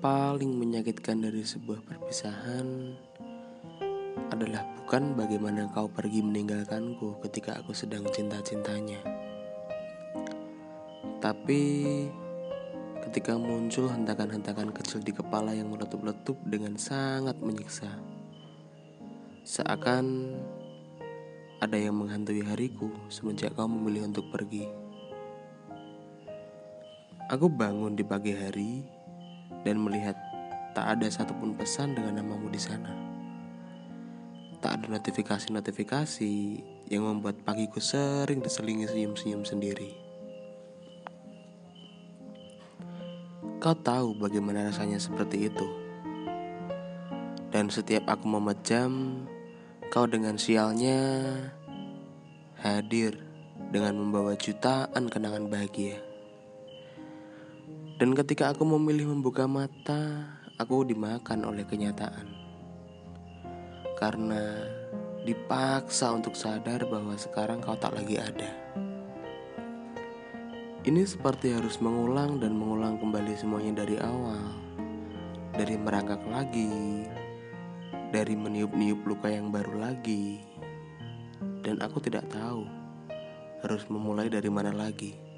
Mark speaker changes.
Speaker 1: paling menyakitkan dari sebuah perpisahan adalah bukan bagaimana kau pergi meninggalkanku ketika aku sedang cinta-cintanya. Tapi ketika muncul hentakan-hentakan kecil di kepala yang meletup-letup dengan sangat menyiksa. Seakan ada yang menghantui hariku semenjak kau memilih untuk pergi. Aku bangun di pagi hari dan melihat tak ada satupun pesan dengan namamu di sana. Tak ada notifikasi-notifikasi yang membuat pagiku sering diselingi senyum-senyum sendiri. Kau tahu bagaimana rasanya seperti itu. Dan setiap aku memejam, kau dengan sialnya hadir dengan membawa jutaan kenangan bahagia. Dan ketika aku memilih membuka mata, aku dimakan oleh kenyataan. Karena dipaksa untuk sadar bahwa sekarang kau tak lagi ada. Ini seperti harus mengulang dan mengulang kembali semuanya dari awal. Dari merangkak lagi, dari meniup-niup luka yang baru lagi. Dan aku tidak tahu harus memulai dari mana lagi.